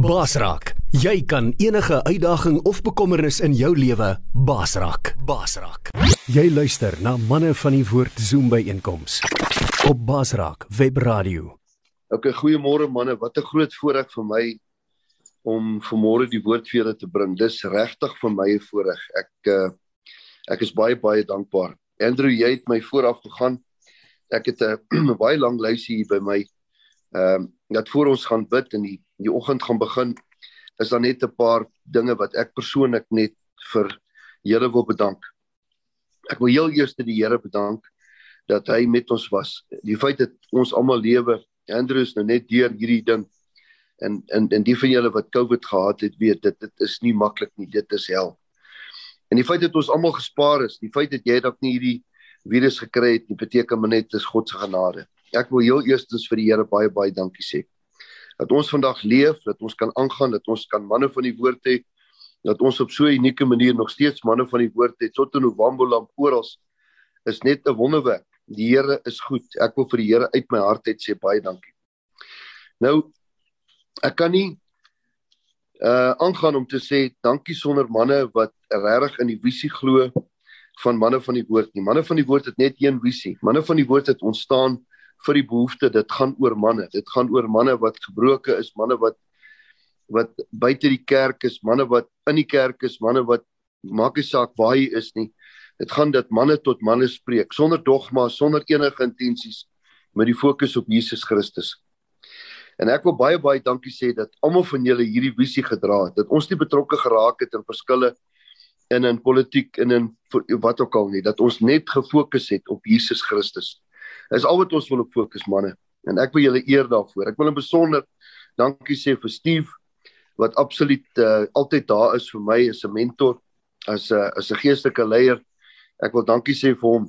Basraak, jy kan enige uitdaging of bekommernis in jou lewe basraak. Basraak. Jy luister na manne van die woord Zoom by einkoms op Basraak Webradio. Ok, goeiemôre manne. Wat 'n groot voorreg vir my om vanmôre die woord vir julle te bring. Dis regtig vir my 'n voorreg. Ek uh, ek is baie baie dankbaar. Andrew, jy het my vooraf gegaan. Ek het 'n baie lang lysie hier by my. Ehm um, dat voor ons gaan bid en die die oggend gaan begin, is daar net 'n paar dinge wat ek persoonlik net vir Here wil bedank. Ek wil heel eers die Here bedank dat hy met ons was. Die feit dat ons almal lewe, Andrew is nou net deur hierdie ding en en en die van julle wat COVID gehad het, weet dit dit is nie maklik nie, dit is hel. En die feit dat ons almal gespaar is, die feit dat jy dalk nie hierdie virus gekry het, beteken maar net dis God se genade. Ek wil heel eerstens vir die Here baie baie dankie sê dat ons vandag leef, dat ons kan aangaan, dat ons kan manne van die woord hê, dat ons op so 'n unieke manier nog steeds manne van die woord het tot in November oral is net 'n wonderwerk. Die Here is goed. Ek wil vir die Here uit my hart uit sê baie dankie. Nou ek kan nie uh aangaan om te sê dankie sonder manne wat regtig in die visie glo van manne van die woord nie. Manne van die woord het net een visie. Manne van die woord het ontstaan vir die behoefte dit gaan oor manne. Dit gaan oor manne wat gebroke is manne wat wat buite die kerk is manne wat in die kerk is manne wat maak nie saak waar hy is nie. Dit gaan dat manne tot manne spreek sonder dogma sonder enige intensies met die fokus op Jesus Christus. En ek wil baie baie dankie sê dat almal van julle hierdie visie gedra het dat ons nie betrokke geraak het in verskille in in politiek en in wat ook al nie dat ons net gefokus het op Jesus Christus Dis al wat ons wil op fokus manne. En ek wil julle eer daarvoor. Ek wil in besonder dankie sê vir Steve wat absoluut uh, altyd daar is vir my as 'n mentor, as 'n uh, as 'n geestelike leier. Ek wil dankie sê vir hom.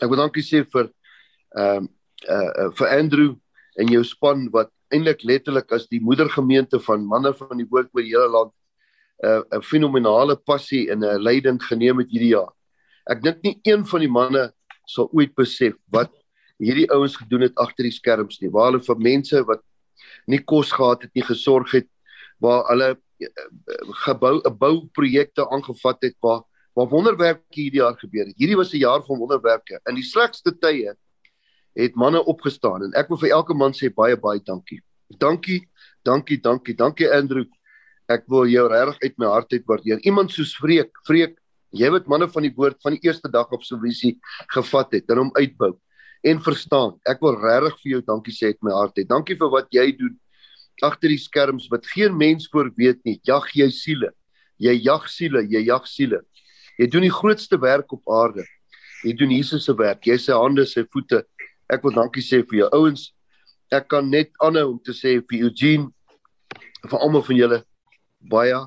Ek wil dankie sê vir ehm uh, uh, uh, vir Andrew en jou span wat eintlik letterlik as die moedergemeente van manne van die woord oor die hele land 'n uh, fenominale passie en 'n leiding geneem het hierdie jaar. Ek dink nie een van die manne sal ooit besef wat hierdie ouens gedoen het agter die skerms nie. Waar hulle vir mense wat nie kos gehad het nie gesorg het waar hulle eh, gebou 'n bouprojekte aangevat het waar waar wonderwerke hierdie jaar gebeur het. Hierdie was 'n jaar van wonderwerke. In die slegste tye het manne opgestaan en ek wil vir elke man sê baie baie dankie. Dankie dankie dankie. Dankie Andrew. Ek wil jou regtig uit my hart uit waardeer. Iemand soos Freek Freek jy wat manne van die woord van die eerste dag op so visie gevat het en hom uitbou en verstaan. Ek wil regtig vir jou dankie sê uit my hart. Het. Dankie vir wat jy doen agter die skerms wat geen mens voor weet nie. Jag jy siele. Jy jag siele, jy jag siele. Jy doen die grootste werk op aarde. Jy doen Jesus se werk. Jy sy hande, sy voete. Ek wil dankie sê vir jou ouens. Ek kan net aanhou om te sê vir Eugene vir almal van julle baie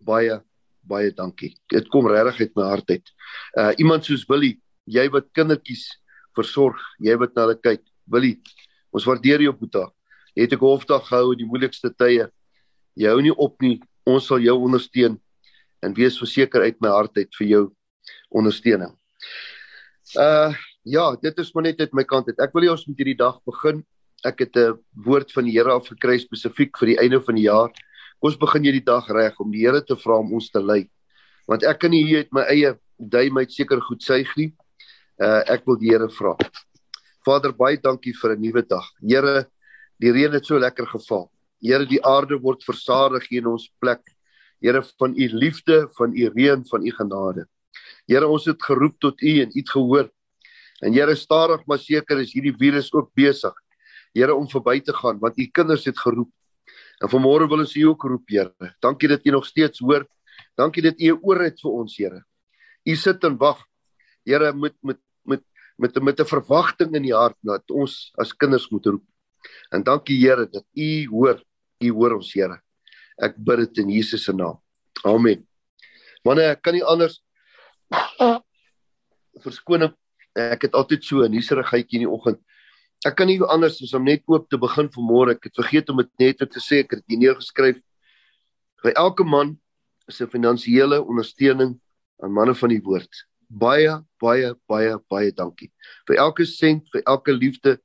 baie baie dankie. Dit kom regtig uit my hart uit. Uh iemand soos Willie, jy wat kindertjies versorg, jy wat na hulle kyk. Willie, ons waardeer jou boeta. Jy het 'n hofdag gehou in die moeilikste tye. Jy hou nie op nie. Ons sal jou ondersteun en wees verseker uit my hart uit vir jou ondersteuning. Uh ja, dit is maar net uit my kant uit. Ek wil hê ons moet hierdie dag begin. Ek het 'n woord van die Here af gekry spesifiek vir die einde van die jaar. Ons begin hierdie dag reg om die Here te vra om ons te lei. Want ek kan nie hier uit my eie duim uit seker goed suig nie. Uh ek wil die Here vra. Vader, baie dankie vir 'n nuwe dag. Here, die reën het so lekker geval. Here, die aarde word versadig hier in ons plek. Here, van u liefde, van u reën, van u genade. Here, ons het geroep tot u en u het gehoor. En Here, stadig maar seker is hierdie virus ook besig. Here om verby te gaan want u kinders het geroep. En vanmôre wil ons u ook roep, Here. Dankie dat u nog steeds hoor. Dankie dat u 'n oor het vir ons, Here. U sit en wag. Here, moet met met met 'n verwagting in die hart dat ons as kinders moet roep. En dankie Here dat U hoor, U hoor ons Here. Ek bid dit in Jesus se naam. Amen. Wanneer ek kan nie anders verskoning ek het altyd so 'n nuuserigheidjie in die oggend. Ek kan nie anders as om net oop te begin vanmôre. Ek het vergeet om dit net te sê ek het dit neergeskryf. Vir elke man is 'n finansiële ondersteuning aan manne van die woord baie baie baie baie dankie vir elke sent, vir elke liefde,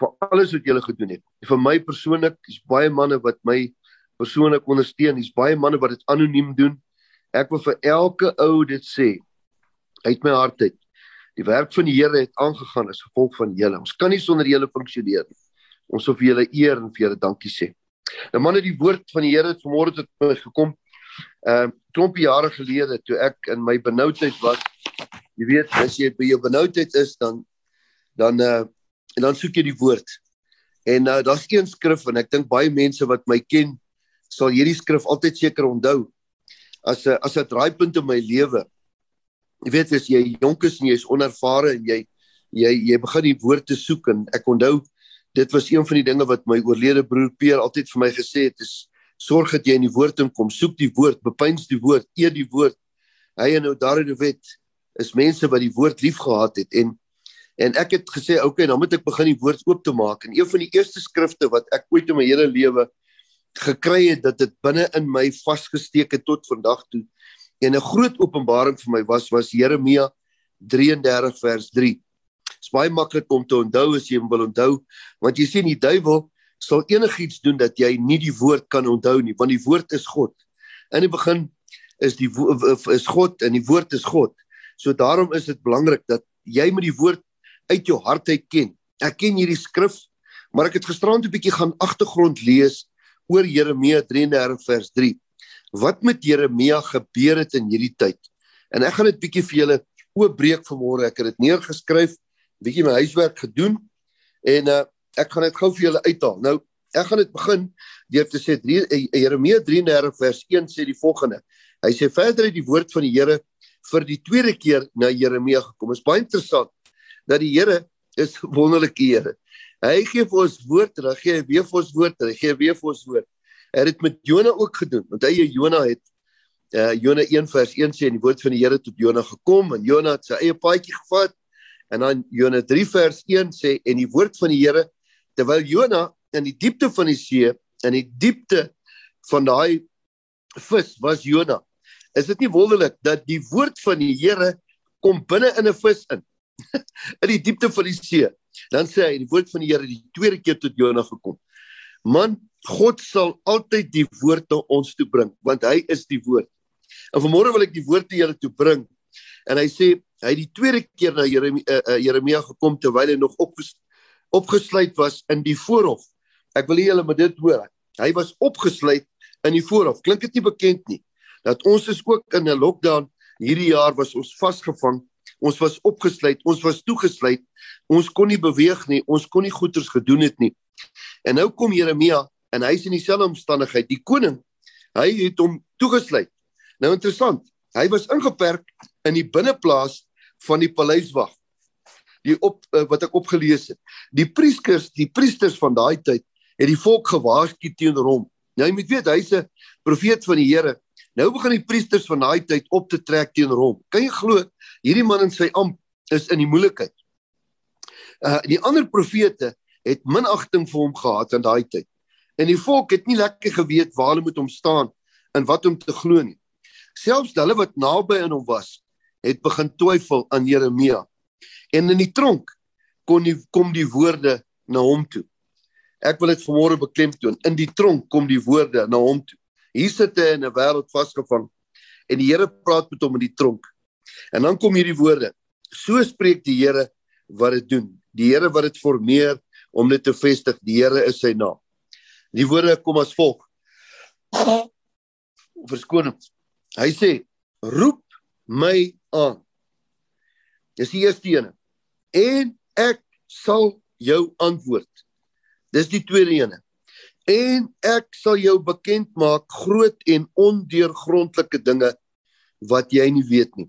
vir alles wat julle gedoen het. Vir my persoonlik is baie manne wat my persoonlik ondersteun. Hier's baie manne wat dit anoniem doen. Ek wil vir elke ou dit sê uit my hart uit. Die werk van die Here het aangegaan as gevolg van julle. Ons kan nie sonder julle funksioneer nie. Ons wil vir julle eer en vir julle dankie sê. Nou manne, die woord van die Here het vanmôre tot my gekom. Ehm uh, klompie jare gelede toe ek in my benoudheid was. Jy weet, as jy by jou benoudheid is dan dan uh en dan soek jy die woord. En uh daar's een skrif en ek dink baie mense wat my ken sal hierdie skrif altyd seker onthou as 'n as 'n draaipunt in my lewe. Jy weet as jy jonk is en jy's onervare en jy jy jy begin die woord te soek en ek onthou dit was een van die dinge wat my oorlede broer Peer altyd vir my gesê het is sorg dat jy in die woord inkom, soek die woord, bepeins die woord, eer die woord. Hy en nou daar in die wet is mense wat die woord liefgehad het en En ek het gesê, okay, dan moet ek begin die woord oop te maak. En een van die eerste skrifte wat ek ooit in my hele lewe gekry het, dat dit binne in my vasgesteek het tot vandag toe. En 'n groot openbaring vir my was was Jeremia 33 vers 3. Dit is baie maklik om te onthou as jy hom wil onthou, want jy sien die duiwel sal enigiets doen dat jy nie die woord kan onthou nie, want die woord is God. In die begin is die is God en die woord is God. So daarom is dit belangrik dat jy met die woord uit jou hart uit ken. Ek ken hierdie skrif, maar ek het gisterand 'n bietjie gaan agtergrond lees oor Jeremia 33 vers 3. Wat met Jeremia gebeur het in hierdie tyd? En ek gaan dit bietjie vir julle oopbreek vanmôre. Ek het dit neergeskryf, bietjie my huiswerk gedoen en uh, ek gaan dit gou vir julle uithaal. Nou, ek gaan dit begin deur te sê 3 eh, Jeremia 33 vers 1 sê die volgende. Hy sê verder het die woord van die Here vir die tweede keer na Jeremia gekom. Dit is baie interessant dat die Here is wonderlike Here. Hy gee vir ons woord, dan gee hy weer vir ons woord, hy gee weer vir ons woord. Hy het dit met Jona ook gedoen, want hy Jona het uh Jona 1 vers 1 sê en die woord van die Here tot Jona gekom en Jona het sy eie paadjie gevat. En dan Jona 3 vers 1 sê en die woord van die Here terwyl Jona in die diepte van die see, in die diepte van daai vis was Jona. Is dit nie wonderlik dat die woord van die Here kom binne in 'n vis in? in die diepte van die see. Dan sê hy die woord van die Here die tweede keer tot Jona gekom. Man, God sal altyd die woord na ons toe bring, want hy is die woord. En vanmôre wil ek die woord te julle toe bring. En hy sê hy het die tweede keer na Jeremia, uh, uh, Jeremia gekom terwyl hy nog opges, opgesluit was in die voorhof. Ek wil julle met dit hoor. Hy was opgesluit in die voorhof. Klink dit nie bekend nie? Dat ons is ook in 'n lockdown hierdie jaar was ons vasgevang Ons was opgesluit, ons was toegesluit. Ons kon nie beweeg nie, ons kon nie goeders gedoen het nie. En nou kom Jeremia en hy's in dieselfde omstandigheid. Die koning, hy het hom toegesluit. Nou interessant, hy was ingeperk in die binneplaas van die paleiswag. Die op uh, wat ek opgelees het. Die priesters, die priesters van daai tyd het die volk gewaarsku teenoor hom. Nou jy moet weet hy's 'n profeet van die Here Nou begin die priesters van daai tyd op te trek teenoor hom. Kan jy glo hierdie man in sy amp is in die moeilikheid. Uh die ander profete het minagting vir hom gehad in daai tyd. En die volk het nie lekker geweet waar hulle moet hom staan en wat om te glo nie. Selfs hulle wat naby aan hom was, het begin twyfel aan Jeremia. En in die tronk kon die kom die woorde na hom toe. Ek wil dit vanmôre beklemtoon. In die tronk kom die woorde na hom toe. Hier sit hy in 'n wêreld vasgevang en die Here praat met hom in die tronk. En dan kom hierdie woorde: So spreek die Here wat dit doen. Die Here wat dit formeer om dit te vestig. Die Here is sy naam. Die woorde kom as volg. Verskoning. Hy sê: Roep my aan. Dis die eerste een. En ek sal jou antwoord. Dis die tweede een en ek sal jou bekend maak groot en ondeurgrondelike dinge wat jy nie weet nie.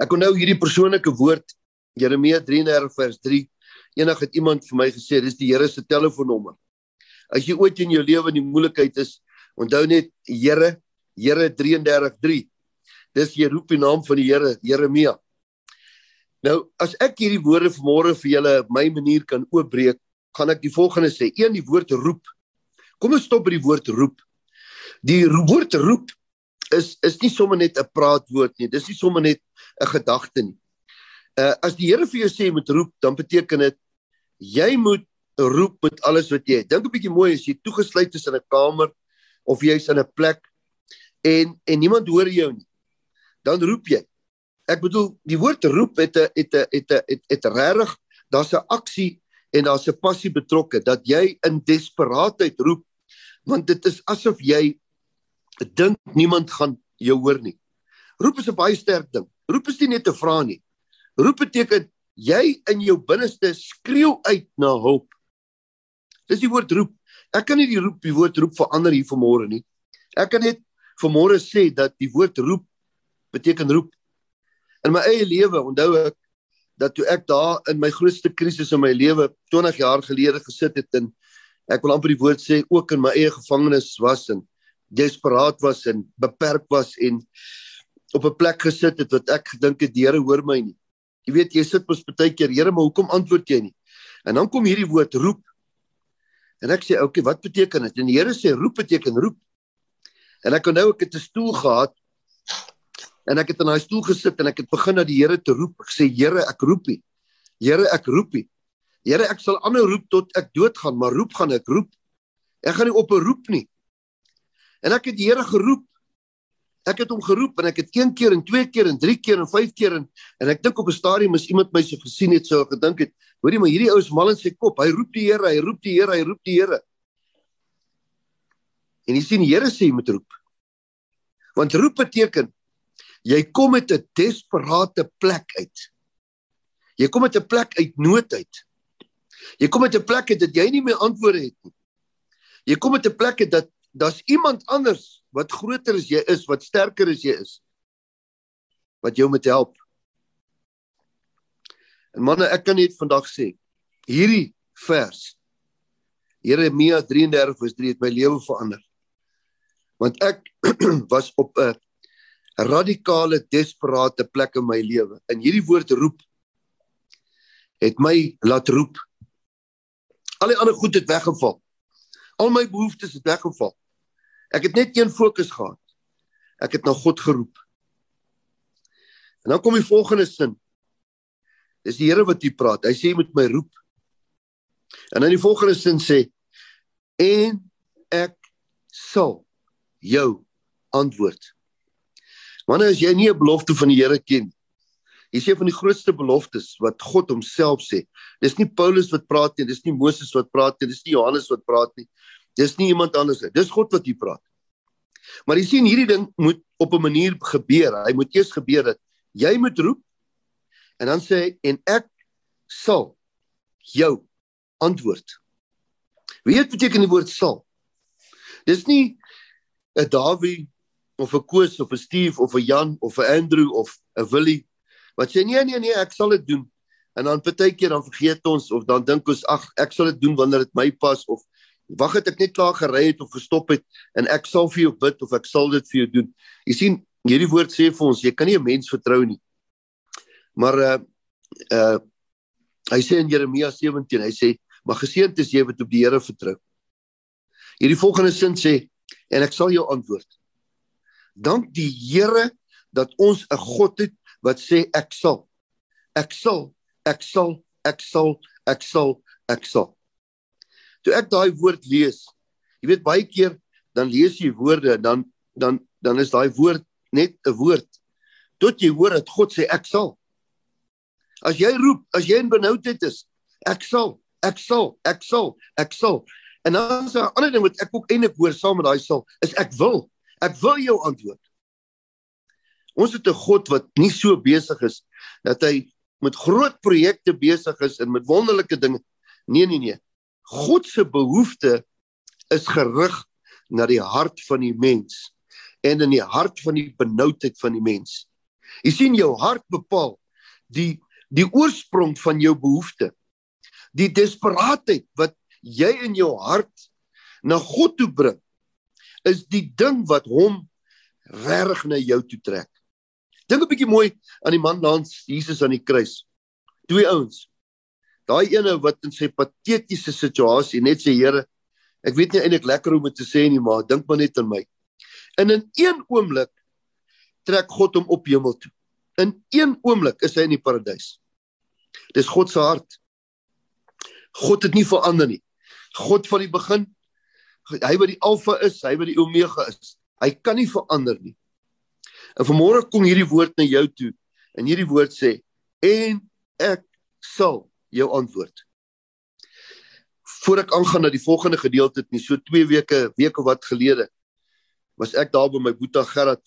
Ek onthou hierdie persoonlike woord Jeremia 33 vers 3. Eendag het iemand vir my gesê dis die Here se telefoonnommer. As jy ooit in jou lewe in die moeilikheid is, onthou net Here, Here 333. Dis jy roep die naam van die Here, Jeremia. Nou, as ek hierdie woorde vanmôre vir julle my manier kan oopbreek, gaan ek die volgende sê. Een die woord roep. Kom ons stop by die woord roep. Die woord roep is is nie sommer net 'n praatwoord nie. Dis nie sommer net 'n gedagte nie. Uh as die Here vir jou sê jy moet roep, dan beteken dit jy moet roep met alles wat jy het. Dink 'n bietjie mooi as jy toegesluit is in 'n kamer of jy's in 'n plek en en niemand hoor jou nie. Dan roep jy. Ek bedoel, die woord roep het 'n het 'n het 'n het, het regtig daar's 'n aksie en daar's 'n passie betrokke dat jy in desperaatheid roep want dit is asof jy dink niemand gaan jou hoor nie. Roep is 'n baie sterk ding. Roep is nie net 'n vraag nie. Roep beteken jy in jou binneste skreeu uit na hulp. Dis die woord roep. Ek kan nie die roep die woord roep verander hier vanmôre nie. Ek kan net vanmôre sê dat die woord roep beteken roep. In my eie lewe onthou ek dat toe ek daar in my grootste krisis in my lewe 20 jaar gelede gesit het en ek wil amper die woord sê ook in my eie gevangenis was en desperaat was en beperk was en op 'n plek gesit het wat ek gedink het die Here hoor my nie. Jy weet jy sit mos baie keer Here maar hoekom antwoord jy nie? En dan kom hierdie woord roep En ek sê, "Oké, okay, wat beteken dit?" En die Here sê, "Roep beteken roep." En ek onthou ek het 'n stoel gehad en ek het in daai stoel gesit en ek het begin na die Here te roep. Ek sê, "Here, ek roep U. Here, ek roep U. Here, ek sal aanhou roep tot ek doodgaan, maar roep gaan ek roep. Ek gaan nie op 'n roep nie." En ek het die Here geroep ek het hom geroep en ek het een keer en twee keer en drie keer en vyf keer en en ek dink op 'n stadium is iemand my so gesien het so gedink het hoorie maar hierdie ou is mal in sy kop. Hy roep die Here hy roep die Here hy roep die Here. En jy sien die Here sê jy moet roep. Want roep beteken jy kom met 'n desperate plek uit. Jy kom met 'n plek uit nood uit. Jy kom met 'n plek uit dat jy nie meer antwoorde het nie. Jy kom met 'n plek uit dat daar's iemand anders wat groter as jy is, wat sterker as jy is, wat jou moet help. En manne, ek kan net vandag sê, hierdie vers Jeremia 33 vers 3 het my lewe verander. Want ek was op 'n radikale desperate plek in my lewe. En hierdie woord roep het my laat roep. Al die ander goed het weggeval. Al my behoeftes het weggeval. Ek het net een fokus gehad. Ek het na God geroep. En dan kom die volgende sin. Dis die Here wat hier praat. Hy sê jy moet my roep. En dan die volgende sin sê en ek sal jou antwoord. Wanneer as jy nie 'n belofte van die Here ken Jy sê van die grootste beloftes wat God homself sê. Dis nie Paulus wat praat nie, dis nie Moses wat praat nie, dis nie Johannes wat praat nie. Dis nie iemand anders nie. Dis God wat hier praat. Maar jy sien hierdie ding moet op 'n manier gebeur. Hy moet eers gebeur dat jy moet roep en dan sê en ek sal jou antwoord. Wie het beteken die woord sal? Dis nie 'n Dawie of 'n Koos of 'n Steve of 'n Jan of 'n Andrew of 'n Willie wat sê nee nee nee ek sal dit doen en dan partykeer dan vergeet ons of dan dink ons ag ek sal dit doen wanneer dit my pas of wag het ek net klaar gery het of gestop het en ek sal vir jou bid of ek sal dit vir jou doen. Jy sien, hierdie woord sê vir ons jy kan nie 'n mens vertrou nie. Maar uh uh hy sê in Jeremia 17, hy sê, "Maar geseënd is jy wat op die Here vertrou." Hierdie volgende sin sê, "En ek sal jou antwoord." Dank die Here dat ons 'n God het wat sê ek sal. Ek sal, ek sal, ek sal, ek sal, ek sal. Toe ek daai woord lees, jy weet baie keer dan lees jy woorde dan dan dan is daai woord net 'n woord tot jy hoor dat God sê ek sal. As jy roep, as jy in benoudheid is, ek sal, ek sal, ek sal, ek sal. En dan is 'n ander ding wat ek ook eintlik hoor saam met daai sal, is ek wil. Ek wil jou antwoord. Ons het 'n God wat nie so besig is dat hy met groot projekte besig is en met wonderlike dinge. Nee nee nee. God se behoefte is gerig na die hart van die mens en in die hart van die benoudheid van die mens. Jy sien jou hart bepaal die die oorsprong van jou behoefte. Die desperaatheid wat jy in jou hart na God toe bring is die ding wat hom reg na jou toe trek. Dink 'n bietjie mooi aan die man langs Jesus aan die kruis. Twee ouens daai ene wat in sy patetiese situasie net sê Here, ek weet nie eintlik lekker hoe om te sê nie, maar dink maar net aan my. En in een oomblik trek God hom op hemel toe. In een oomblik is hy in die paradys. Dis God se hart. God het nie verander nie. God van die begin, hy wat die alfa is, hy wat die omega is. Hy kan nie verander nie. En vanmôre kom hierdie woord na jou toe en hierdie woord sê en ek sal jou antwoord. Voordat ek aangaan na die volgende gedeelte, nie so 2 weke, week of wat gelede, was ek daar by my boetie Gerard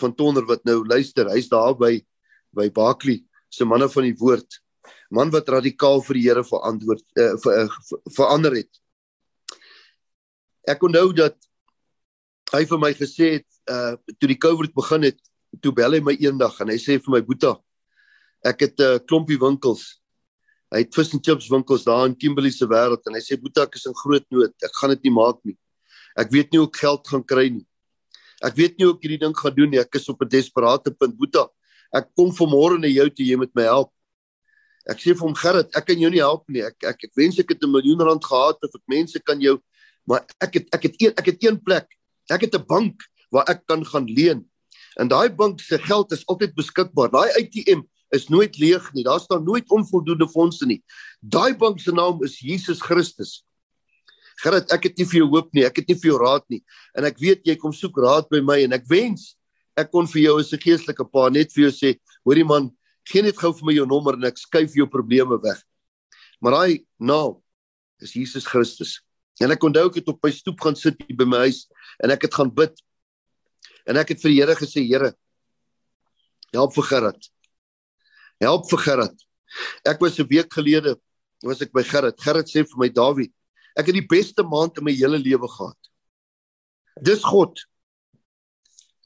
van Tonder wat nou luister. Hy's daar by by Bakli se manne van die woord. Man wat radikaal vir die Here verantwoord uh, ver, uh, verander het. Ek onthou dat hy vir my gesê het uh toe die COVID begin het, toe bel hy my eendag en hy sê vir my boetie ek het 'n uh, klompie winkels. Hy het fish and chips winkels daar in Kimberley se wêreld en hy sê boetie ek is in groot nood. Ek gaan dit nie maak nie. Ek weet nie hoe ek geld gaan kry nie. Ek weet nie hoe ek hierdie ding gaan doen nie. Ek is op 'n desperate punt, Boeta. Ek kom vanmôre na jou toe, jy moet my help. Ek sê vir hom Gerrit, ek kan jou nie help nie. Ek ek ek wens ek het 'n miljoen rand gehad of ek mense kan jou maar ek het ek het een ek het een plek. Ek het 'n bank waar ek kan gaan leen. En daai bank se geld is altyd beskikbaar. Daai ATM is nooit leeg nie. Daar staan nooit onvoldoende fondse nie. Daai bank se naam is Jesus Christus. Gerrit, ek het nie vir jou hoop nie. Ek het nie vir jou raad nie. En ek weet jy kom soek raad by my en ek wens ek kon vir jou as 'n geestelike pa net vir jou sê, hoorie man, gee net gou vir my jou nommer en ek skuif jou probleme weg. Maar daai naam is Jesus Christus. En ek onthou ek het op my stoep gaan sit by my huis en ek het gaan bid. En ek het vir die Here gesê, Here, help vir Gerrit. Help vir Gerrit. Ek was 'n week gelede was ek by Gerrit. Gerrit sê vir my Dawie, Ek het die beste maand in my hele lewe gehad. Dis God.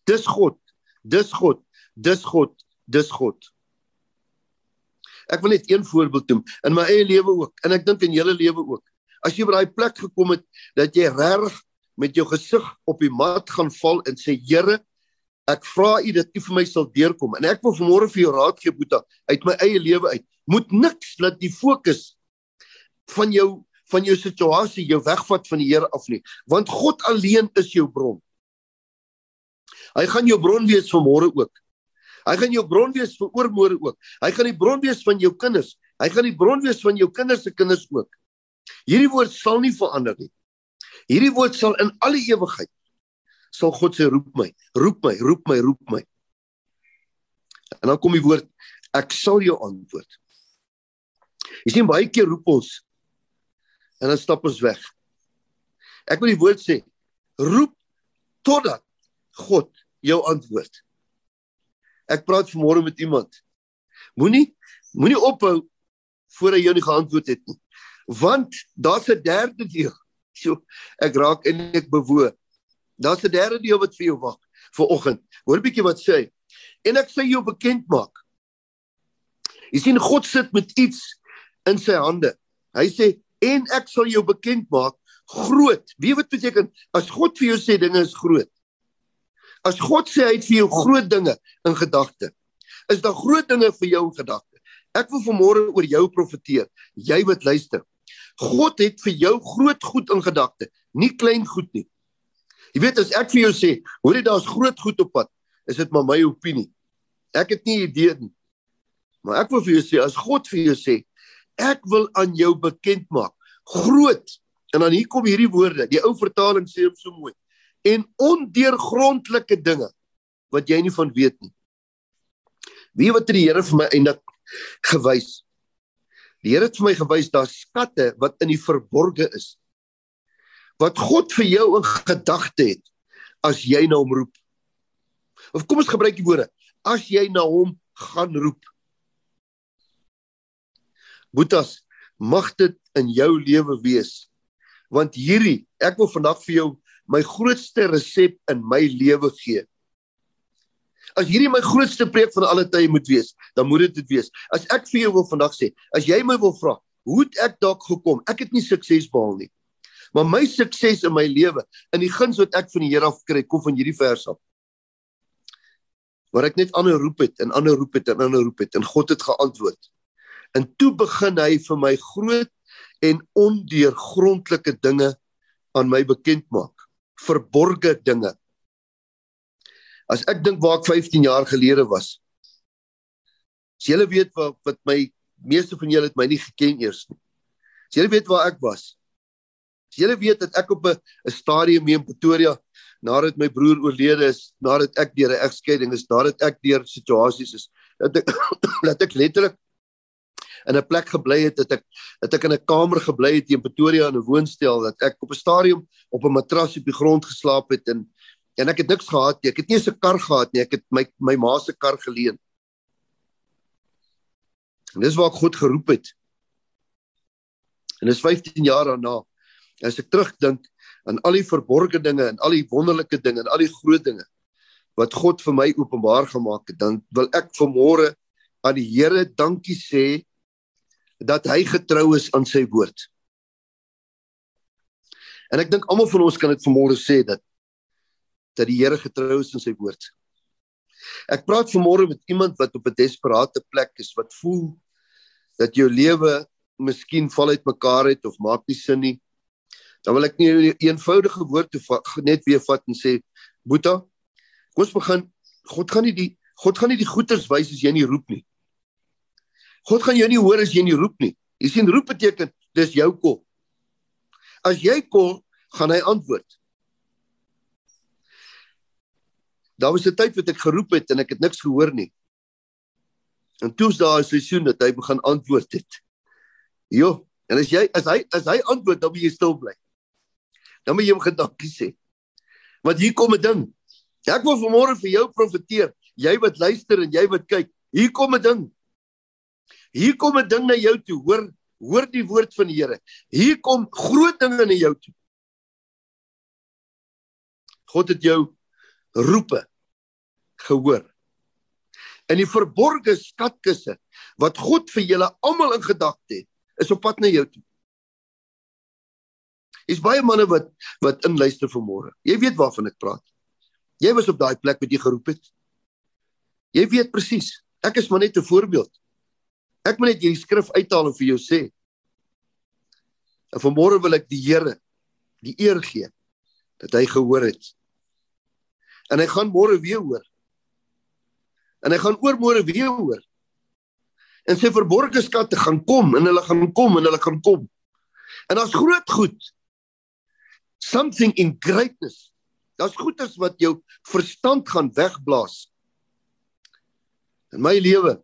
Dis God. Dis God. Dis God. Dis God. Ek wil net een voorbeeld noem in my eie lewe ook en ek dink in julle lewe ook. As jy by daai plek gekom het dat jy reg met jou gesig op die mat gaan val en sê Here, ek vra U dat U vir my sal deurkom en ek wil vanmôre vir jou raad gee Boeta uit my eie lewe uit. Moet niks laat die fokus van jou van jou situasie jou wegvat van die Here af nie, want God alleen is jou bron. Hy gaan jou bron wees vir môre ook. Hy gaan jou bron wees vir oormôre ook. Hy gaan die bron wees van jou kinders. Hy gaan die bron wees van jou kinders se kinders ook. Hierdie woord sal nie verander nie. Hierdie woord sal in alle ewigheid sal God sê roep my, roep my, roep my, roep my. En dan kom die woord ek sal jou antwoord. Jy sien baie keer roep ons en dan stap ons weg. Ek wil die woord sê, roep totdat God jou antwoord. Ek praat vanmôre met iemand. Moenie moenie ophou voor hy jou nie geantwoord het nie. Want daar's 'n derde deel. So ek raak en ek bewoe. Daar's 'n derde deel wat vir jou wag vir oggend. Hoor 'n bietjie wat sê hy. En ek sê jou bekend maak. Jy sien God sit met iets in sy hande. Hy sê en ek sal jou bekend maak groot. Wie wat beteken as God vir jou sê dinge is groot? As God sê hy het vir jou groot dinge in gedagte. Is daar groot dinge vir jou in gedagte? Ek wil vanmôre oor jou profeteer. Jy wat luister. God het vir jou groot goed in gedagte, nie klein goed nie. Jy weet as ek vir jou sê, hoor jy daar's groot goed op pad, is dit maar my opinie. Ek het nie idee nie. Maar ek wil vir jou sê as God vir jou sê, ek wil aan jou bekend maak groot en dan hier kom hierdie woorde die ou vertaling sê hom so mooi en ondeurgrondelike dinge wat jy nie van weet nie wie wat die Here vir my eindig gewys die Here het vir my gewys daar skatte wat in die verborge is wat God vir jou in gedagte het as jy na hom roep of kom ons gebruik die woorde as jy na hom gaan roep Boetas, mag dit in jou lewe wees. Want hierdie, ek wil vandag vir jou my grootste resep in my lewe gee. As hierdie my grootste preek van alle tye moet wees, dan moet dit dit wees. As ek vir jou wil vandag sê, as jy my wil vra, hoe het ek dalk gekom? Ek het nie sukses behaal nie. Maar my sukses in my lewe, in die guns wat ek van die Here af kry, kom van hierdie vers af. Waar ek net ander roep het en ander roep het en ander roep het en God het geantwoord. En toe begin hy vir my groot en ondeurgrondelike dinge aan my bekend maak. Verborgde dinge. As ek dink waar ek 15 jaar gelede was. As julle weet wat wat my meeste van julle het my nie geken eers nie. As julle weet waar ek was. As julle weet dat ek op 'n stadium in Pretoria nadat my broer oorlede is, nadat ek deur 'n egskeiding is, nadat ek deur situasies is, dat ek dat ek letterlik in 'n plek gebly het dat ek dat ek in 'n kamer gebly het in Pretoria in 'n woonstel dat ek op 'n stadium op 'n matras op die grond geslaap het en en ek het niks gehad nie. Ek het nie eens 'n kar gehad nie. Ek het my my ma se kar geleen. En dis waar ek God geroep het. En dis 15 jaar daarna. As ek terugdink aan al die verborgde dinge en al die wonderlike dinge en al die groot dinge wat God vir my openbaar gemaak het, dan wil ek vanmôre aan die Here dankie sê dat hy getrou is aan sy woord. En ek dink almal van ons kan dit vanmôre sê dat dat die Here getrou is aan sy woord. Ek praat vanmôre met iemand wat op 'n desperaatte plek is, wat voel dat jou lewe miskien val uitmekaar het of maak nie sin nie. Dan wil ek nie 'n eenvoudige woord te net weer vat en sê, Boeta, kom ons begin. God gaan nie die God gaan nie die goeters wys as jy nie roep nie. God gaan jou nie hoor as jy nie roep nie. Jy sien roep beteken dis jou kol. As jy kol, gaan hy antwoord. Daar was 'n tyd wat ek geroep het en ek het niks gehoor nie. En toe is daar 'n seisoen dat hy begin antwoord het. Jo, en as jy as hy as hy antwoord, dan moet jy stil bly. Dan moet jy hom gedankie sê. Want hier kom 'n ding. Ek wil vanmôre vir jou profeteer, jy wat luister en jy wat kyk. Hier kom 'n ding. Hier kom 'n ding na jou toe. Hoor, hoor die woord van die Here. Hier kom groot dinge na jou toe. God het jou roepe gehoor. In die verborgde skatkisse wat God vir julle almal in gedagte het, is op pad na jou toe. Is baie manne wat wat inluister vanmôre. Jy weet waarvan ek praat. Jy was op daai plek wat jy geroep het. Jy weet presies. Ek is maar net 'n voorbeeld. Ek moet net hierdie skrif uithaal en vir jou sê. En vanmôre wil ek die Here die eer gee dat hy gehoor het. En hy gaan môre weer hoor. En hy gaan oor môre weer hoor. En sy verborgde skatte gaan kom en hulle gaan kom en hulle gaan kom. En daar's groot goed. Something in greatness. Daar's goeders wat jou verstand gaan wegblaas. In my lewe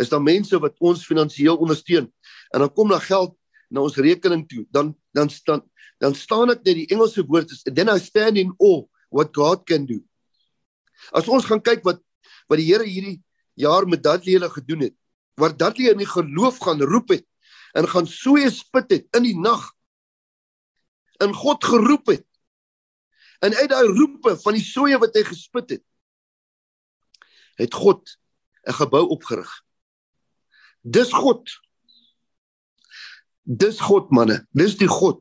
is daar mense wat ons finansiëel ondersteun en dan kom daar geld na ons rekening toe dan dan staan dan staan ek net die Engelse woord is then I stand in awe what God can do. As ons gaan kyk wat wat die Here hierdie jaar met Dudley gedoen het, wat Dudley in die geloof gaan roep het en gaan soe spit het in die nag in God geroep het. En uit daai roepe van die soe wat hy gespit het, het God 'n gebou opgerig. Dis God. Dis God manne. Dis die God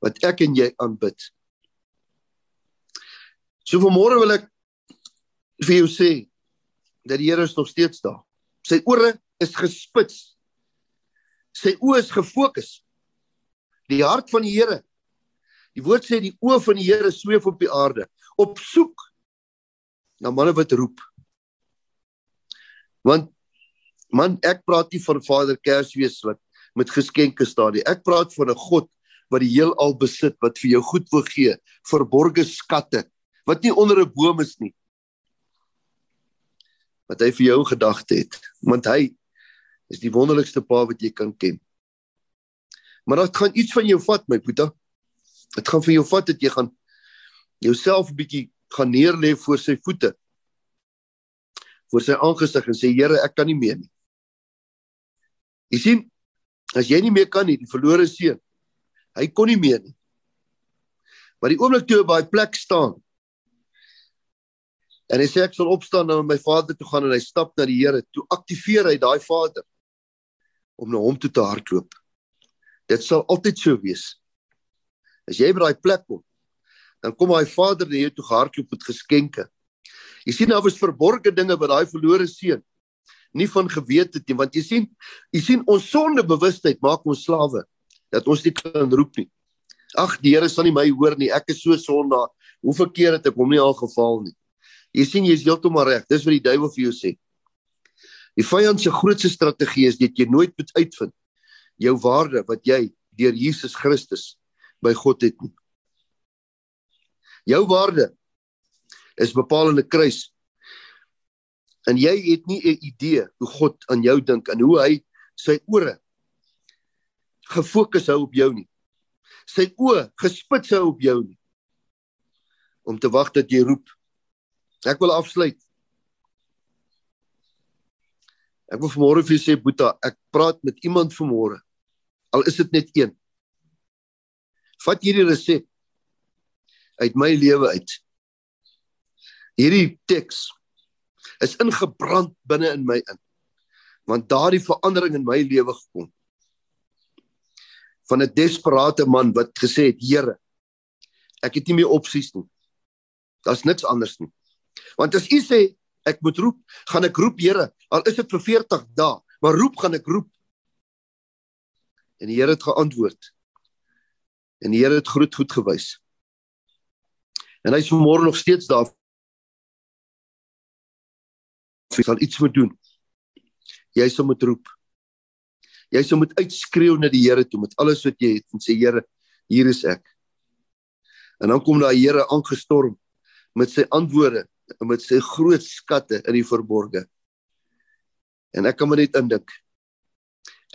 wat ek en jy aanbid. So vanmôre wil ek vir jou sê dat die Here is nog steeds daar. Sy ore is gespits. Sy oë is gefokus. Die hart van die Here. Die woord sê die oë van die Here sweef op die aarde op soek na manne wat roep. Want Man, ek praat nie van Vader Kersfees wat met geskenke staan nie. Ek praat van 'n God wat die heelal besit, wat vir jou goed wil gee, verborgde skatte wat nie onder 'n boom is nie. Wat hy vir jou gedagte het, want hy is die wonderlikste pa wat jy kan ken. Maar dit gaan iets van jou vat, my puta. Dit gaan van jou vat dat jy gaan jouself 'n bietjie gaan neerlê voor sy voete. voor sy aangesig en sê Here, ek kan nie meer nie. Jy sien, as jy nie meer kan nie, die verlore seun, hy kon nie meer nie. Maar die oomblik toe hy by plek staan en hy sê ek sal opstaan en na my vader toe gaan en hy stap na die Here, toe aktiveer hy daai vader om na hom toe te hardloop. Dit sal altyd so wees. As jy by daai plek kom, dan kom daai vader na jou toe gehardloop met geskenke. Jy sien daar was verborgde dinge by daai verlore seun nie van geweet het nie want jy sien jy sien ons sondebewustheid maak ons slawe dat ons nie kan roep nie. Ag die Here sal nie my hoor nie. Ek is so sondaar. Hoeveel keer het ek hom nie al geval nie? Jy sien jy is heeltemal reg. Dis wat die duiwel vir jou sê. Die vyand se grootste strategie is dit jy nooit moet uitvind jou waarde wat jy deur Jesus Christus by God het nie. Jou waarde is bepaal in 'n kruis. En jy het nie 'n idee hoe God aan jou dink en hoe hy sy ore gefokus hou op jou nie. Sy oë gespits hou op jou nie. Om te wag dat jy roep. Ek wil afsluit. Ek wil vanmôre vir jou sê Boeta, ek praat met iemand vanmôre. Al is dit net een. Vat hierdie resep uit my lewe uit. Hierdie teks is ingebrand binne in my in. Want daardie verandering in my lewe gekom. Van 'n desperate man wat gesê het, Here, ek het nie meer opsies nie. Daar's niks anders nie. Want as u sê ek moet roep, gaan ek roep, Here, al is dit vir 40 dae, maar roep gaan ek roep. En die Here het geantwoord. En die Here het groot goed gewys. En hy is vanmôre nog steeds daar. Hy sal iets moet doen. Jy sal moet roep. Jy sal moet uitskreeu na die Here toe met alles wat jy het en sê Here, hier is ek. En dan kom daai Here aangestorm met sy antwoorde en met sy groot skatte in die verborge. En ek kan maar net indink.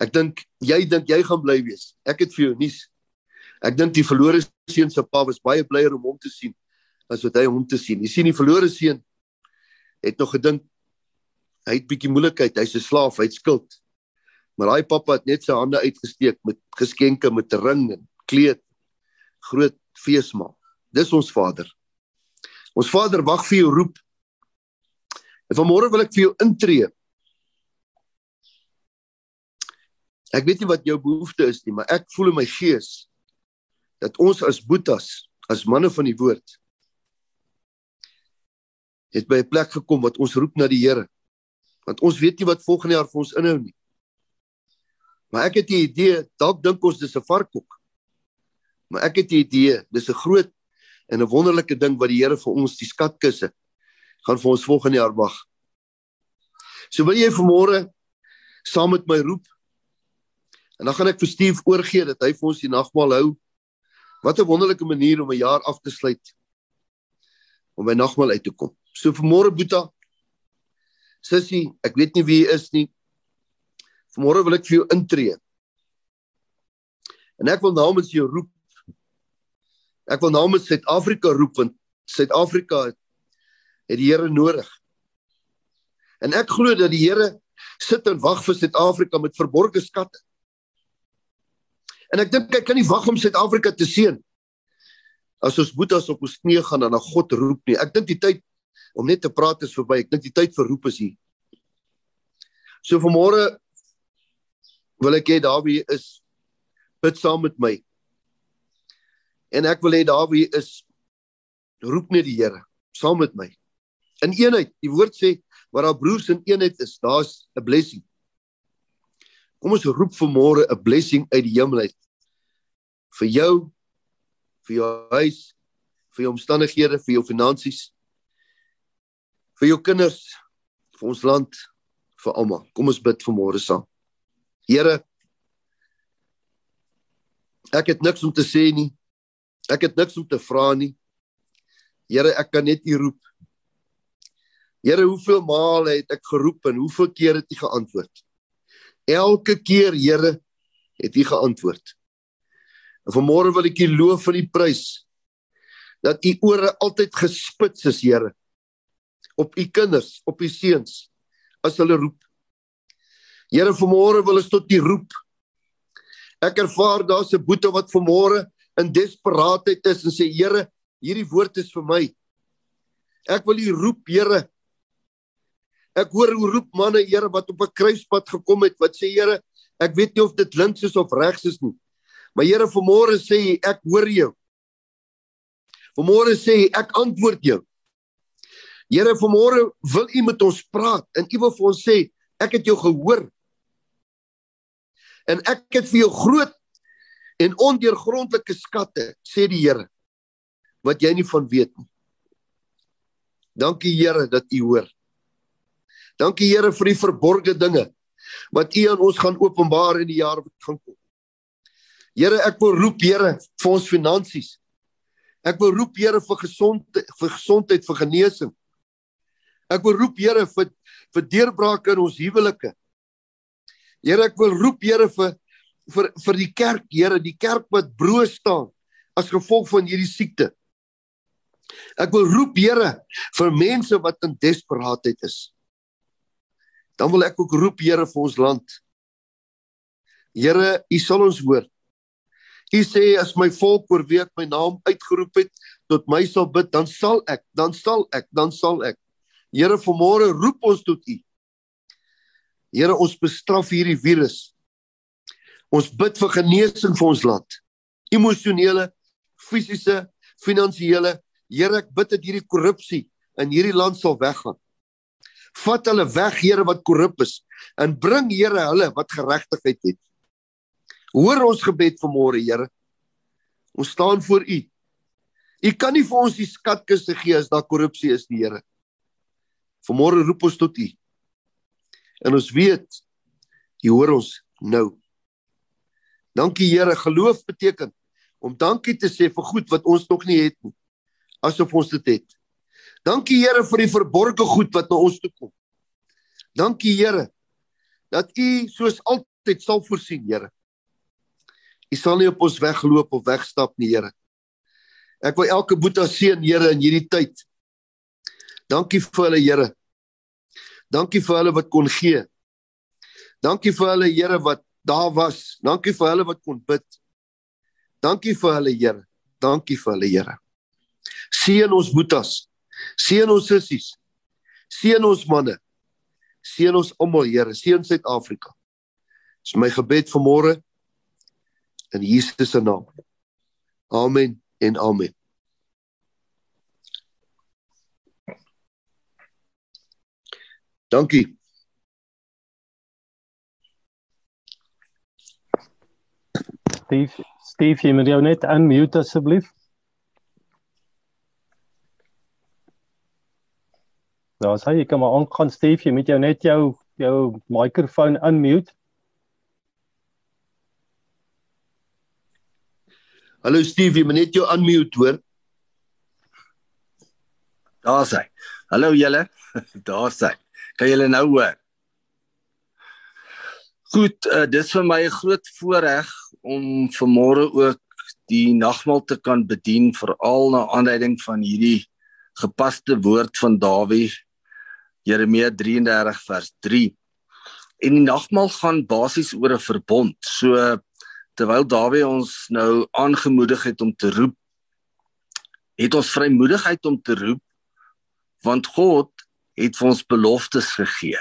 Ek dink jy dink jy gaan bly wees. Ek het vir jou nuus. Ek dink die verlore seun se pa was baie blyer om hom te sien as wat hy hom te sien. Jy sien die verlore seun het nog gedink hy het bietjie moeilikheid, hy's 'n slaaf, hy't skuld. Maar daai pappa het net sy hande uitgesteek met geskenke met 'n ring en kleed. Groot feesmaal. Dis ons Vader. Ons Vader wag vir jou roep. En vanmôre wil ek vir jou intree. Ek weet nie wat jou behoefte is nie, maar ek voel in my gees dat ons as boetas, as manne van die woord, het by 'n plek gekom wat ons roep na die Here. Want ons weet nie wat volgende jaar vir ons inhou nie. Maar ek het 'n idee, dalk dink ons dis 'n varkok. Maar ek het 'n idee, dis 'n groot en 'n wonderlike ding wat die Here vir ons die skatkisse gaan vir ons volgende jaar wag. So wil jy vanmôre saam met my roep. En dan gaan ek vir Steve oorgee dat hy vir ons die nagmaal hou. Wat 'n wonderlike manier om 'n jaar af te sluit. Om by nagmaal uit te kom. So vanmôre Boeta. Sissie, ek weet nie wie jy is nie. Vanmôre wil ek vir jou intree. En ek wil namens jou roep. Ek wil namens Suid-Afrika roep want Suid-Afrika het die Here nodig. En ek glo dat die Here sit en wag vir Suid-Afrika met verborgde skatte. En ek dink hy kan nie wag om Suid-Afrika te seën as ons boetas op ons knieë gaan en na God roep nie. Ek dink die tyd om net te praat is verby. Ek dink die tyd vir roep is hier. So vanmôre wil ek hê daar wie is bid saam met my. En ek wil hê daar wie is roep net die Here saam met my. In eenheid. Die woord sê waar daar broers in eenheid is, daar's 'n blessing. Kom ons roep vanmôre 'n blessing uit die hemel uit vir jou, vir jou huis, vir jou omstandighede, vir jou finansies, vir jou kinders, vir ons land, vir almal. Kom ons bid vanmôre saam. Here, ek het niks om te sê nie. Ek het niks om te vra nie. Here, ek kan net U roep. Here, hoeveel male het ek geroep en hoeveel keer het U geantwoord? Elke keer, Here, het U geantwoord. En vanmôre wil ek U loof vir die prys dat U ore altyd gespits is, Here op u kinders, op u seuns as hulle roep. Here, vanmôre wil ons tot u roep. Ek ervaar daar's 'n boete wat vanmôre in desperaatheid is en sê Here, hierdie woord is vir my. Ek wil u roep, Here. Ek hoor hoe roep manne, Here, wat op 'n kruispunt gekom het wat sê Here, ek weet nie of dit links is of regs is nie. Maar Here, vanmôre sê ek hoor jou. Vanmôre sê ek antwoord jou. Here, vanmôre wil U met ons praat en U wil vir ons sê, ek het jou gehoor. En ek het vir jou groot en ondeurgrondelike skatte, sê die Here, wat jy nie van weet nie. Dankie Here dat U hoor. Dankie Here vir die verborgde dinge wat U aan ons gaan openbaar in die jaar wat gaan kom. Here, ek wil roep Here vir ons finansies. Ek wil roep Here vir gesondheid, vir gesondheid, vir genesing. Ek wil roep Here vir vir deurbrake in ons huwelike. Here, ek wil roep Here vir vir vir die kerk, Here, die kerk wat broos staan as gevolg van hierdie siekte. Ek wil roep Here vir mense wat in desperaatheid is. Dan wil ek ook roep Here vir ons land. Here, U sal ons hoor. U sê as my volk oor wie ek my naam uitgeroep het tot my sal bid, dan sal ek, dan sal ek, dan sal ek. Here, vanmôre roep ons tot U. Here, ons bestraf hierdie virus. Ons bid vir genesing vir ons land. Emosionele, fisiese, finansiële. Here, ek bid dat hierdie korrupsie in hierdie land sal weggaan. Vat hulle weg, Here, wat korrup is en bring Here hulle wat geregtigheid het. Hoor ons gebed vanmôre, Here. Ons staan voor U. U kan nie vir ons die skatkiste gee as daar korrupsie is, die Here. Vanmôre roep ons tot U. En ons weet U hoor ons nou. Dankie Here, geloof beteken om dankie te sê vir goed wat ons nog nie het nie, asof ons dit het. Dankie Here vir die verborgde goed wat na ons toe kom. Dankie Here dat U soos altyd sal voorsien, Here. U sal nie op ons wegloop of wegstap nie, Here. Ek wil elke boeta seën, Here, in hierdie tyd. Dankie vir hulle, Here. Dankie vir hulle wat kon gee. Dankie vir hulle, Here, wat daar was. Dankie vir hulle wat kon bid. Dankie vir hulle, Here. Dankie vir hulle, Here. Seën ons boetas. Seën ons sissies. Seën ons manne. Seën ons almal, Here. Seën Suid-Afrika. Dis my gebed vir môre in Jesus se naam. Amen en amen. Dankie. Steve, Steve, jy moet jou net unmute asseblief. Daar sê jy kan maar aangaan Steve, jy moet jou net jou jou mikrofoon unmute. Hallo Steve, jy moet net jou unmute hoor. Daar sê. Hallo julle. Daar sê. Kan julle nou hoor? Goed, uh, dis vir my 'n groot voorreg om vanmôre ook die nagmaal te kan bedien veral na aanleiding van hierdie gepaste woord van Dawid Jeremia 33 vers 3. En die nagmaal gaan basies oor 'n verbond. So terwyl Dawid ons nou aangemoedig het om te roep het ons vrymoedigheid om te roep want God het vir ons beloftes gegee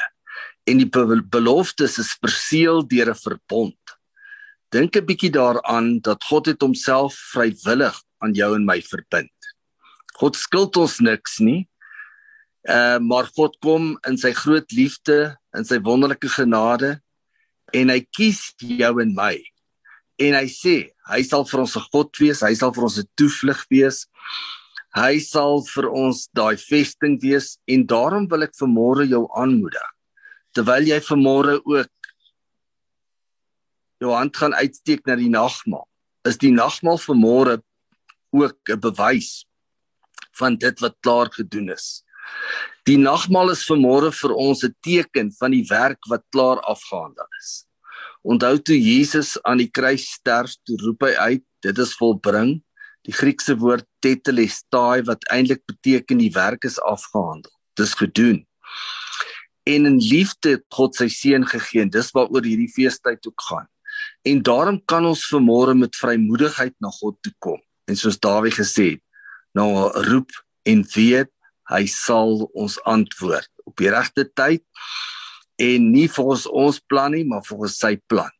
en die beloftes is verseël deur 'n verbond dink 'n bietjie daaraan dat God het homself vrywillig aan jou en my verbind God skuld ons niks nie uh, maar God kom in sy groot liefde en sy wonderlike genade en hy kies jou en my en hy sê hy sal vir ons 'n God wees, hy sal vir ons 'n toevlug wees. Hy sal vir ons daai vesting wees en daarom wil ek vanmôre jou aanmoedig. Terwyl jy vanmôre ook jou hand gaan uitsteek na die nagmaal, is die nagmaal vanmôre ook 'n bewys van dit wat klaar gedoen is. Die nagmaal is vanmôre vir ons 'n teken van die werk wat klaar afgehandel is. Onthou toe Jesus aan die kruis sterf, toe roep hy uit, dit is volbring. Die Griekse woord tetelestai wat eintlik beteken die werk is afgehandel. Dis gedoen. En in liefde het God sy seun gegee. Dis waaroor hierdie feestyd ook gaan. En daarom kan ons vanmôre met vrymoedigheid na God toe kom. En soos Dawid gesê het, nou roep en weet hy sal ons antwoord op die regte tyd en nie volgens ons plan nie, maar volgens sy plan.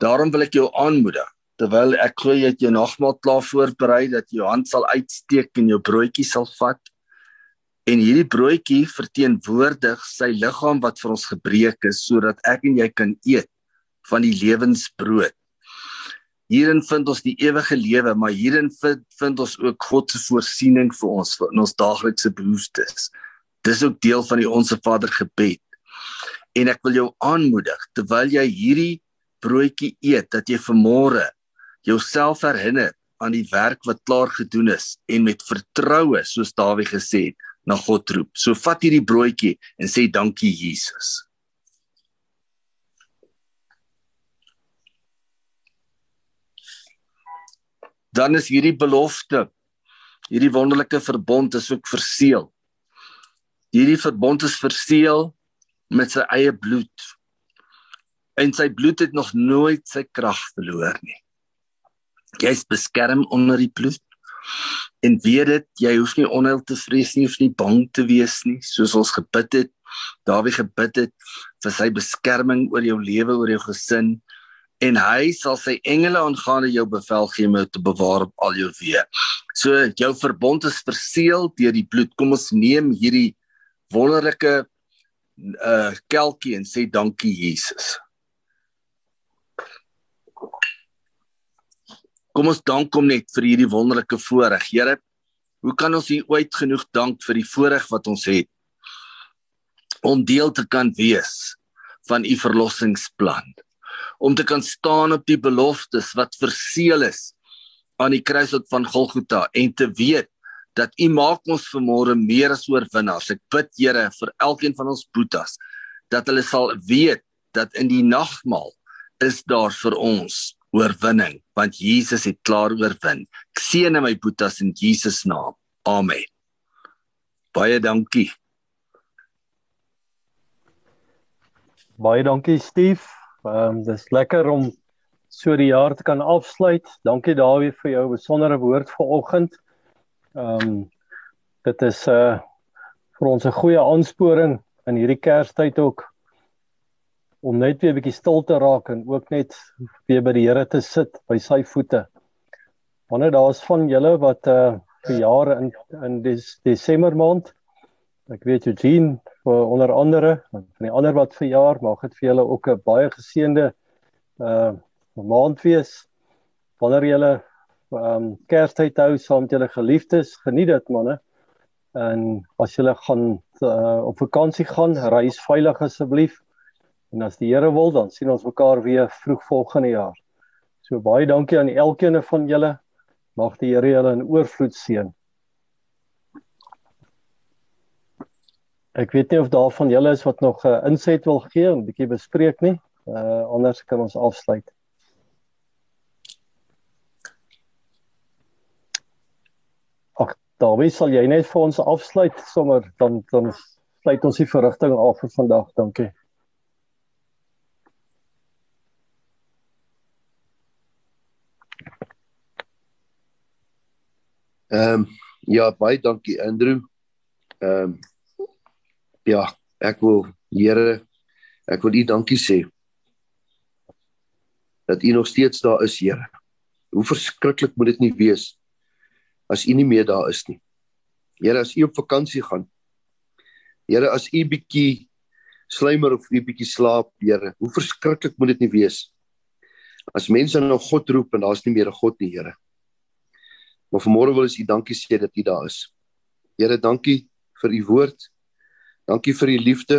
Daarom wil ek jou aanmoedig terwyl ek glo jy het jou nagmaal klaar voorberei dat jy jou hand sal uitsteek en jou broodjie sal vat. En hierdie broodjie verteenwoordig sy liggaam wat vir ons gebreek is sodat ek en jy kan eet van die lewensbrood. Hierin vind ons die ewige lewe, maar hierin vind, vind ons ook God se voorsiening vir ons vir ons daaglikse behoeftes. Dis ook deel van die onsse Vader gebed en ek wil jou aanmoedig terwyl jy hierdie broodjie eet dat jy vanmôre jouself herinner aan die werk wat klaar gedoen is en met vertroue soos Dawid gesê het na God roep. So vat hierdie broodjie en sê dankie Jesus. Dan is hierdie belofte, hierdie wonderlike verbond is ook verseël. Hierdie verbond is verseël met sy eie bloed. En sy bloed het nog nooit sy krag verloor nie. Jy's beskerm onder die bloed. En weet dit, jy hoef nie onheil te vrees nie, hoef nie bang te wees nie, soos ons gebid het. Dawie gebid het vir sy beskerming oor jou lewe, oor jou gesin en hy sal sy engele aangaande jou bevel gee om te bewaar op al jou weë. So jou verbond is verseël deur die bloed. Kom ons neem hierdie wonderlike uh kelkie en sê dankie Jesus. Kom ons dank hom net vir hierdie wonderlike voorreg. Here, hoe kan ons U ooit genoeg dank vir die voorreg wat ons het om deel te kan wees van U verlossingsplan? Om te kan staan op die beloftes wat verseël is aan die kruishout van Golgotha en te weet dat U maak ons vanmôre meer as oorwinnaars. Ek bid Here vir elkeen van ons boetas dat hulle sal weet dat in die nagmaal is daar vir ons oorwinning want Jesus het klaar oorwin. Ek seën my boetas in Jesus naam. Amen. Baie dankie. Baie dankie Steve. Ehm um, dis lekker om so die jaar te kan afsluit. Dankie Dawie vir jou besondere woord vanoggend. Ehm um, dit is 'n uh, vir ons 'n goeie aansporing in hierdie Kerstyd ook om net weer 'n bietjie stil te raak en ook net weer by die Here te sit by sy voete. Wanneer daar's van julle wat uh vir jare in in dis Desember maand ek weet Eugene vir onder andere van die ander wat vir jaar mag dit vir julle ook 'n baie geseënde uh maand wees. Wanneer julle um Kerstyd hou saam met julle geliefdes, geniet dit manne. En as julle gaan uh, op vakansie gaan, reis veilig asseblief. En as die Here wil, dan sien ons mekaar weer vroeg volgende jaar. So baie dankie aan elkeen van julle. Mag die Here julle in oorvloed seën. Ek weet nie of daar van julle is wat nog 'n uh, inset wil gee en 'n bietjie bespreek nie. Uh anders kan ons afsluit. Ag, Dawie, sal jy net vir ons afsluit sommer dan dan sluit ons die verrigting af vir vandag. Dankie. Ehm um, ja, baie dankie Andrew. Ehm um, ja, ek wil Here ek wil U dankie sê dat U nog steeds daar is, Here. Hoe verskriklik moet dit nie wees as U nie meer daar is nie. Here, as U op vakansie gaan. Here, as U bietjie slymer of U bietjie slaap, Here. Hoe verskriklik moet dit nie wees as mense na God roep en daar's nie meer 'n God nie, Here. Maar vanmôre wil ons U dankie sê dat U daar is. Here, dankie vir U woord. Dankie vir U liefde.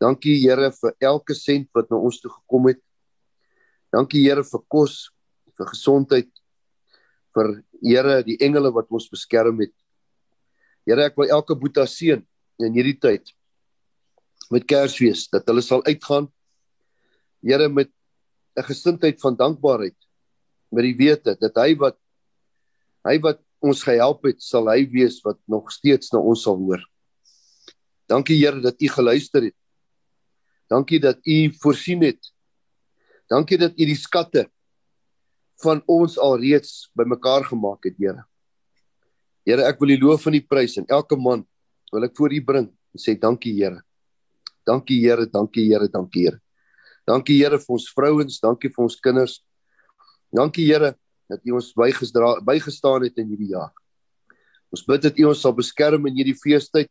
Dankie Here vir elke sent wat na ons toe gekom het. Dankie Here vir kos, vir gesondheid, vir Here die engele wat ons beskerm het. Here, ek wil elke boeta seën in hierdie tyd met Kersfees dat hulle sal uitgaan. Here met 'n gesindheid van dankbaarheid met die wete dat hy wat Hy wat ons gehelp het, sal hy wees wat nog steeds na ons sal hoor. Dankie Here dat U geluister het. Dankie dat U voorsien het. Dankie dat U die skatte van ons alreeds bymekaar gemaak het, Here. Here, ek wil U loof en U prys en elke man wil ek voor U bring en sê dankie Here. Dankie Here, dankie Here, dankie Here. Dankie Here vir ons vrouens, dankie vir ons kinders. Dankie Here dat U ons bygedra bygestaan het in hierdie jaar. Ons bid dat U ons sal beskerm in hierdie feestyd.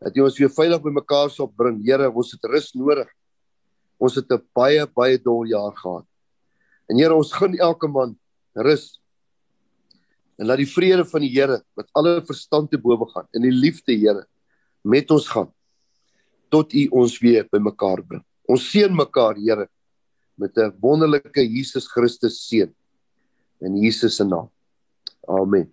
Dat U ons weer veilig by mekaar sal bring. Here, ons het rus nodig. Ons het 'n baie baie dol jaar gehad. En Here, ons gun elke man rus. En laat die vrede van die Here wat alle verstand te bowe gaan en die liefde, Here, met ons gaan tot U ons weer by mekaar bring. Ons seën mekaar, Here, met 'n wonderlike Jesus Christus seën in Jesus se naam. Amen.